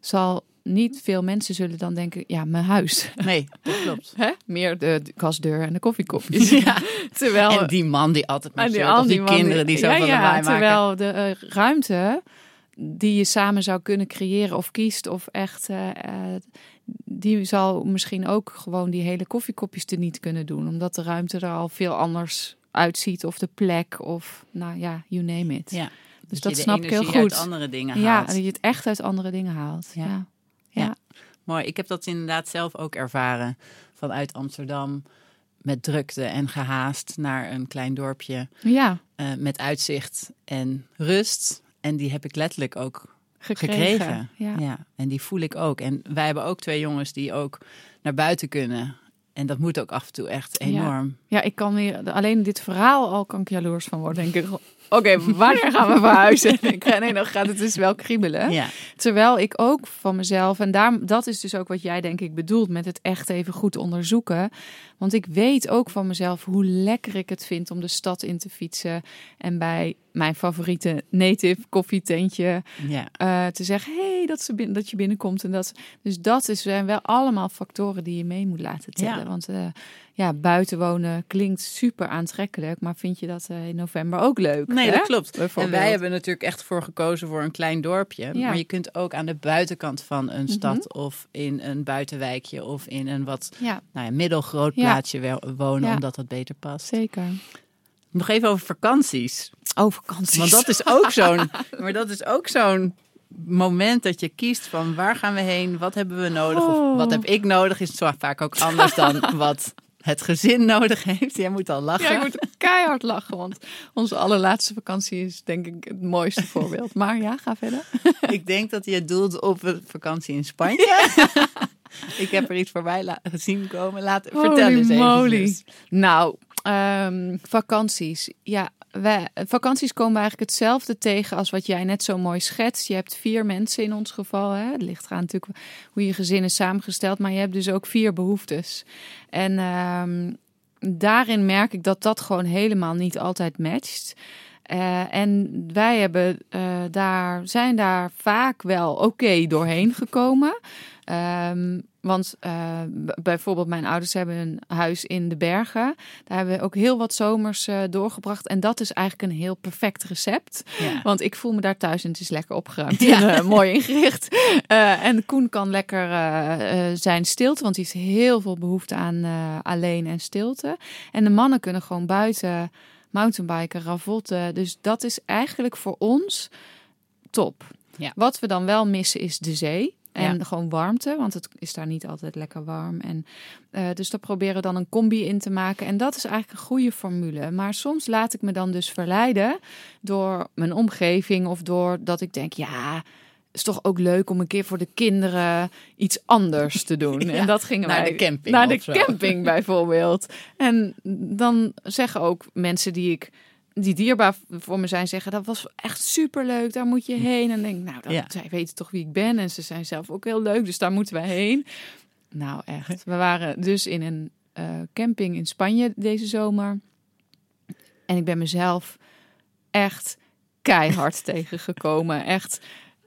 Zal niet veel mensen zullen dan denken, ja, mijn huis. Nee, dat klopt. Hè? Meer de, de kastdeur en de koffiekopjes. Ja. Terwijl En die man die altijd met die, al die, kinderen die zo ja, van ja, lawaai maken. Terwijl de eh, ruimte die je samen zou kunnen creëren of kiest of echt... eh, eh, die zal misschien ook gewoon die hele koffiekopjes er niet kunnen doen. Omdat de ruimte er al veel anders uitziet. Of de plek of nou ja, you name it. Ja. Dus dat de snap ik heel energie uit goed. andere dingen Ja, haalt. dat je het echt uit andere dingen haalt. Ja. Ja. Ja. Mooi. Ik heb dat inderdaad zelf ook ervaren. Vanuit Amsterdam. Met drukte en gehaast naar een klein dorpje. Ja, eh, met uitzicht en rust. En die heb ik letterlijk ook gekregen. gekregen. Ja. En die voel ik ook. En wij hebben ook twee jongens die ook naar buiten kunnen. En dat moet ook af en toe echt enorm. Ja, ik kan weer alleen dit verhaal al kan ik jaloers van worden. Denk ik, oké, wanneer gaan we verhuizen? Ik ga- nee, dan gaat het dus wel kriebelen. Ja. Terwijl ik ook van mezelf, en daar, dat is dus ook wat jij denk ik bedoelt met het echt even goed onderzoeken. Want ik weet ook van mezelf hoe lekker ik het vind om de stad in te fietsen. En bij mijn favoriete native koffietentje ja. eh, te zeggen, hey, dat, ze dat je binnenkomt. En dat, dus dat is, zijn wel allemaal factoren die je mee moet laten tellen. Ja. Want eh, ja, buiten wonen klinkt super aantrekkelijk. Maar vind je dat eh, in november ook leuk? Nee, hè? dat klopt. En wij hebben natuurlijk echt voor gekozen voor een klein dorpje. Ja. Mhm. Maar je kunt ook aan de buitenkant van een stad of in een buitenwijkje of in een wat Ja, nou ja, middelgroot plaatsje wonen, omdat dat beter past. zeker. Nog even over vakanties. Oh, vakanties. Want dat is ook zo'n. maar dat is ook zo'n moment dat je kiest van waar gaan we heen, wat hebben we nodig of Oh. wat heb ik nodig, is vaak ook anders dan wat het gezin nodig heeft. Jij moet al lachen. Ja, ik moet keihard lachen, want onze allerlaatste vakantie is denk ik het mooiste voorbeeld. Maar ja, ga verder. Ik denk dat je het doelt op een vakantie in Spanje. ik heb er iets voorbij gezien komen. Laat, vertel eens even. moly. Nou, ehm, vakanties. Ja, wij, vakanties komen we eigenlijk hetzelfde tegen als wat jij net zo mooi schetst. Je hebt vier mensen in ons geval. Hè? Het ligt eraan natuurlijk hoe je gezin is samengesteld. Maar je hebt dus ook vier behoeftes. En ehm, daarin merk ik dat dat gewoon helemaal niet altijd matcht. Eh, en wij hebben, eh, daar, zijn daar vaak wel oké doorheen gekomen. Ehm, want eh, bijvoorbeeld mijn ouders hebben een huis in de bergen. Daar hebben we ook heel wat zomers eh, doorgebracht. En dat is eigenlijk een heel perfect recept. Ja. Want ik voel me daar thuis en het is lekker opgeruimd Ja. en eh, mooi ingericht. En Koen kan lekker zijn stilte, want die heeft heel veel behoefte aan alleen en stilte. En de mannen kunnen gewoon buiten mountainbiken, ravotten. Dus dat is eigenlijk voor ons top. Ja. Wat we dan wel missen is de zee. En Ja. gewoon warmte, want het is daar niet altijd lekker warm. En, eh, dus daar proberen we dan een combi in te maken. En dat is eigenlijk een goede formule. Maar soms laat ik me dan dus verleiden door mijn omgeving of door dat ik denk, ja, is toch ook leuk om een keer voor de kinderen iets anders te doen. Ja, en dat gingen naar wij de camping Naar de zo. camping bijvoorbeeld. En dan zeggen ook mensen die ik die dierbaar voor me zijn zeggen, dat was echt superleuk, daar moet je heen. En denk, nou, dat, Ja. zij weten toch wie ik ben en ze zijn zelf ook heel leuk, dus daar moeten wij heen. Nou, echt. We waren dus in een eh, camping in Spanje deze zomer. En ik ben mezelf echt keihard tegengekomen. Echt,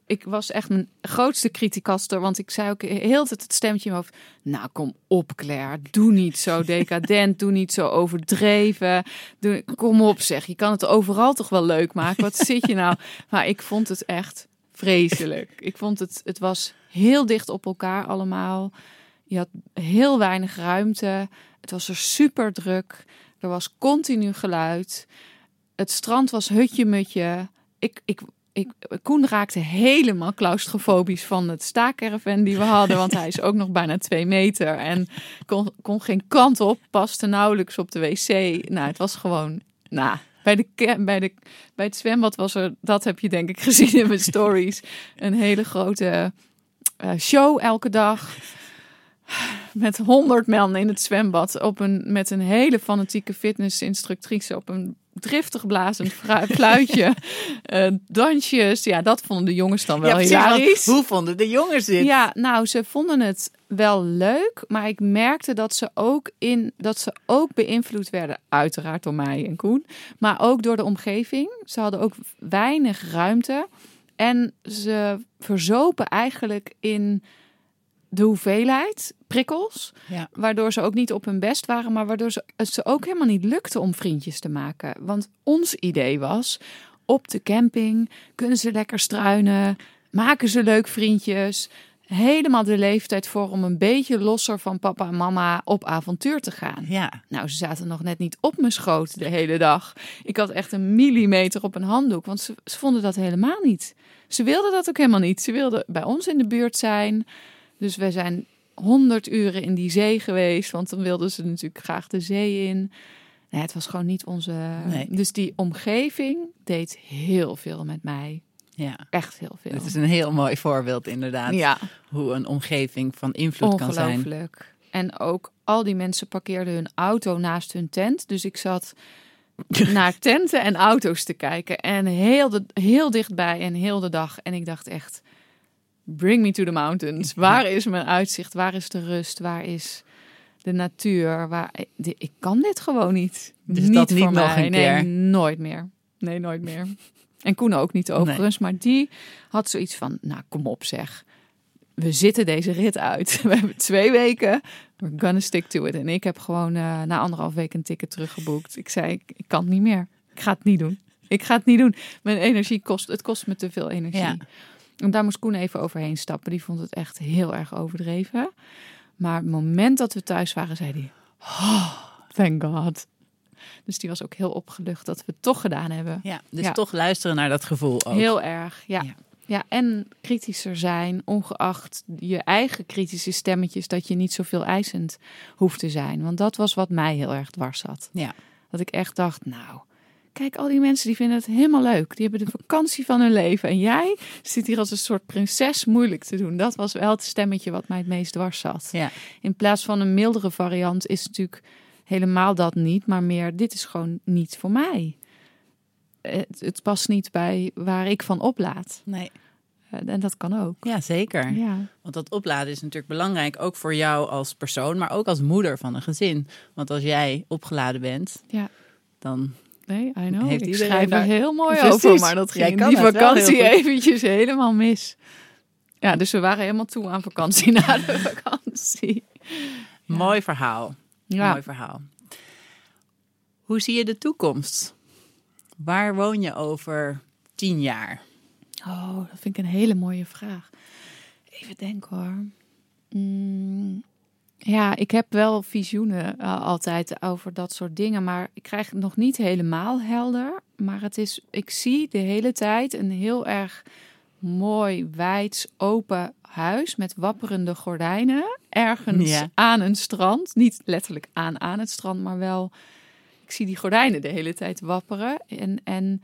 ik was echt mijn grootste criticaster, want ik zei ook heel tijd het stemmetje in mijn hoofd. Nou, kom op, Claire. Doe niet zo decadent. doe niet zo overdreven. Doe, kom op, zeg. Je kan het overal toch wel leuk maken. Wat zit je nou? Maar ik vond het echt vreselijk. Ik vond het, het was heel dicht op elkaar allemaal. Je had heel weinig ruimte. Het was er super druk. Er was continu geluid. Het strand was hutje-mutje. Ik, ik, ik, Koen raakte helemaal claustrofobisch van het staakerven die we hadden. Want hij is ook nog bijna twee meter. En kon, kon geen kant op. Paste nauwelijks op de wc. Nou, het was gewoon... Nou, bij, de, bij, de, bij het zwembad was er... Dat heb je denk ik gezien in mijn stories. Een hele grote eh, show elke dag met honderd man in het zwembad op een, met een hele fanatieke fitnessinstructrice op een driftig blazend fluitje. eh, dansjes, ja, dat vonden de jongens dan wel Ja, precies, hoe vonden de jongens dit? Ja, nou, ze vonden het wel leuk, maar ik merkte dat ze ook in dat ze ook beïnvloed werden, uiteraard door mij en Koen, maar ook door de omgeving. Ze hadden ook weinig ruimte en ze verzopen eigenlijk in de hoeveelheid prikkels, Ja. waardoor ze ook niet op hun best waren, maar waardoor ze, het ze ook helemaal niet lukte om vriendjes te maken. Want ons idee was, op de camping kunnen ze lekker struinen, maken ze leuk vriendjes, helemaal de leeftijd voor om een beetje losser van papa en mama op avontuur te gaan. Ja. Nou, ze zaten nog net niet op mijn schoot de hele dag. Ik had echt een millimeter op een handdoek, want ze, ze vonden dat helemaal niet. Ze wilden dat ook helemaal niet. Ze wilden bij ons in de buurt zijn. Dus we zijn honderd uren in die zee geweest, want dan wilden ze natuurlijk graag de zee in. Nee, het was gewoon niet onze. Nee. Dus die omgeving deed heel veel met mij. ja. Echt heel veel. Het is een heel mooi voorbeeld inderdaad. ja, Hoe een omgeving van invloed kan zijn. ongelooflijk. En ook al die mensen parkeerden hun auto naast hun tent. Dus ik zat naar tenten en auto's te kijken. En heel, de, heel dichtbij en heel de dag. En ik dacht echt, bring me to the mountains. Waar is mijn uitzicht? Waar is de rust? Waar is de natuur? Waar, ik, ik kan dit gewoon niet. Dus dat niet voor nog mij. een Nee, keer? nooit meer. Nee, nooit meer. En Koen ook niet overigens. Maar die had zoiets van, nou kom op zeg. We zitten deze rit uit. We hebben twee weken. We're gonna stick to it. En ik heb gewoon eh, na anderhalf week een ticket teruggeboekt. Ik zei, ik, ik kan het niet meer. Ik ga het niet doen. Ik ga het niet doen. Mijn energie kost, het kost me te veel energie. Ja. En daar moest Koen even overheen stappen. Die vond het echt heel erg overdreven. Maar het moment dat we thuis waren, zei hij, oh, thank God. Dus die was ook heel opgelucht dat we het toch gedaan hebben. Ja, dus Ja. toch luisteren naar dat gevoel ook. Heel erg, ja. Ja. ja. en kritischer zijn, ongeacht je eigen kritische stemmetjes, dat je niet zoveel eisend hoeft te zijn. Want dat was wat mij heel erg dwars zat. Ja. Dat ik echt dacht, nou, kijk, al die mensen die vinden het helemaal leuk. Die hebben de vakantie van hun leven. En jij zit hier als een soort prinses moeilijk te doen. Dat was wel het stemmetje wat mij het meest dwars zat. Ja. In plaats van een mildere variant is het natuurlijk helemaal dat niet, maar meer dit is gewoon niet voor mij. Het, het past niet bij waar ik van oplaad. Nee. Eh, En dat kan ook. Ja, zeker. Ja, Want dat opladen is natuurlijk belangrijk, ook voor jou als persoon, maar ook als moeder van een gezin. Want als jij opgeladen bent, ja. dan Nee, I know. Heeft ik schrijf er daar- heel mooi Precies. over, maar dat ging die vakantie eventjes helemaal mis. Ja, dus we waren helemaal toe aan vakantie na de vakantie. mooi verhaal. Ja. Mooi verhaal. Hoe zie je de toekomst? Waar woon je over tien jaar? Oh, dat vind ik een hele mooie vraag. Even denken hoor. Mm, ja, ik heb wel visioenen eh, altijd over dat soort dingen, maar ik krijg het nog niet helemaal helder. Maar het is, ik zie de hele tijd een heel erg mooi, wijds, open huis met wapperende gordijnen. Ergens Ja. aan een strand. Niet letterlijk aan aan het strand, maar wel. Ik zie die gordijnen de hele tijd wapperen. En, en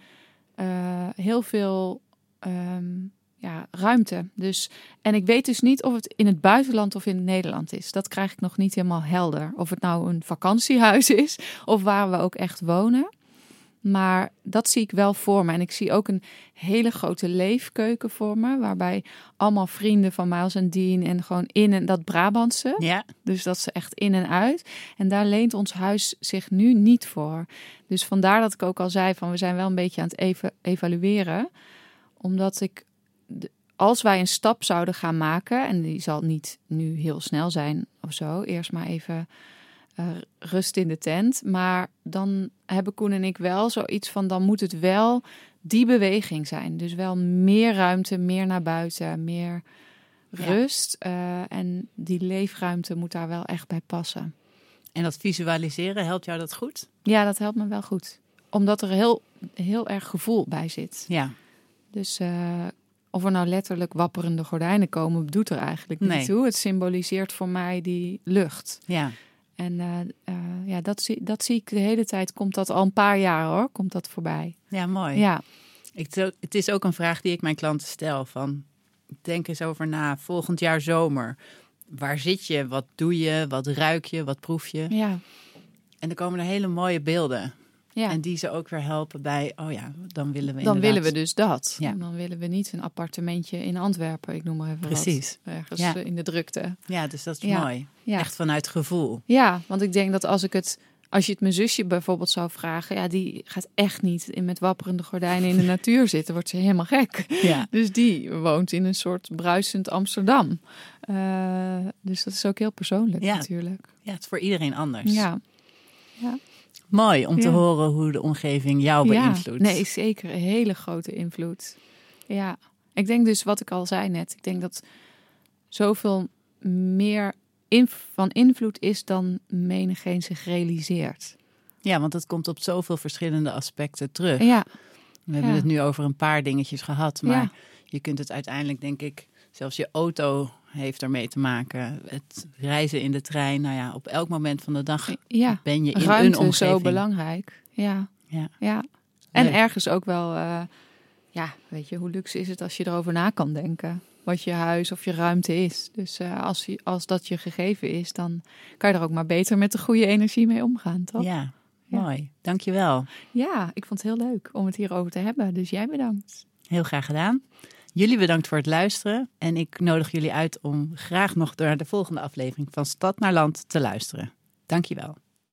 eh, heel veel ehm, ja, ruimte. Dus, en ik weet dus niet of het in het buitenland of in Nederland is. Dat krijg ik nog niet helemaal helder. Of het nou een vakantiehuis is of waar we ook echt wonen. Maar dat zie ik wel voor me. En ik zie ook een hele grote leefkeuken voor me. Waarbij allemaal vrienden van Miles en Dean en gewoon in en dat Brabantse. Ja, Dus dat ze echt in en uit. En daar leent ons huis zich nu niet voor. Dus vandaar dat ik ook al zei van we zijn wel een beetje aan het eva- evalueren. Omdat ik, als wij een stap zouden gaan maken, en die zal niet nu heel snel zijn of zo, eerst maar even eh, rust in de tent. Maar dan hebben Koen en ik wel zoiets van dan moet het wel die beweging zijn. Dus wel meer ruimte, meer naar buiten, meer Ja. rust. eh, en die leefruimte moet daar wel echt bij passen. en dat visualiseren, helpt jou dat goed? Ja, dat helpt me wel goed. Omdat er heel, heel erg gevoel bij zit. Ja, Dus eh, of er nou letterlijk wapperende gordijnen komen, doet er eigenlijk niet Nee. toe. Het symboliseert voor mij die lucht. ja. En eh, eh, ja, dat zie, dat zie ik de hele tijd. Komt dat al een paar jaar hoor, komt dat voorbij. Ja, mooi. Ja, Ik, het is ook een vraag die ik mijn klanten stel. Van, denk eens over na, volgend jaar zomer. Waar zit je? Wat doe je? Wat ruik je? Wat proef je? ja, En er komen er hele mooie beelden. Ja. En die ze ook weer helpen bij, oh ja, dan willen we dan inderdaad- willen we dus dat. Ja. Dan willen we niet een appartementje in Antwerpen, ik noem maar even Precies. wat. Ergens Ja. eh, in de drukte. Ja, dus dat is Ja. mooi. Ja. Echt vanuit gevoel. Ja, want ik denk dat als ik het, als je het mijn zusje bijvoorbeeld zou vragen, ja, die gaat echt niet in met wapperende gordijnen in de natuur zitten, wordt ze helemaal gek. Ja. Dus die woont in een soort bruisend Amsterdam. Eh, dus dat is ook heel persoonlijk Ja. natuurlijk. Ja, het is voor iedereen anders. Ja. Mooi om te Ja. horen hoe de omgeving jou beïnvloedt. Ja, nee, zeker een hele grote invloed. Ja, ik denk dus wat ik al zei net. Ik denk dat zoveel meer van invloed is dan menigeen zich realiseert. Ja, want het komt op zoveel verschillende aspecten terug. Ja, We hebben Ja. het nu over een paar dingetjes gehad, maar je kunt het uiteindelijk, denk ik, zelfs je auto heeft ermee te maken. Het reizen in de trein, nou ja, op elk moment van de dag ja. ben je in ruimte een is omgeving. zo belangrijk. Ja, Ja. ja. En Leuk. ergens ook wel, eh, ja, weet je, hoe luxe is het als je erover na kan denken. Wat je huis of je ruimte is. Dus eh, als, je, als dat je gegeven is, dan kan je er ook maar beter met de goede energie mee omgaan, toch? Ja, Ja. mooi. Dankjewel. Ja, ik vond het heel leuk om het hierover te hebben. Dus jij bedankt. Heel graag gedaan. Jullie bedankt voor het luisteren. En ik nodig jullie uit om graag nog naar de volgende aflevering van Stad naar Land te luisteren. Dankjewel.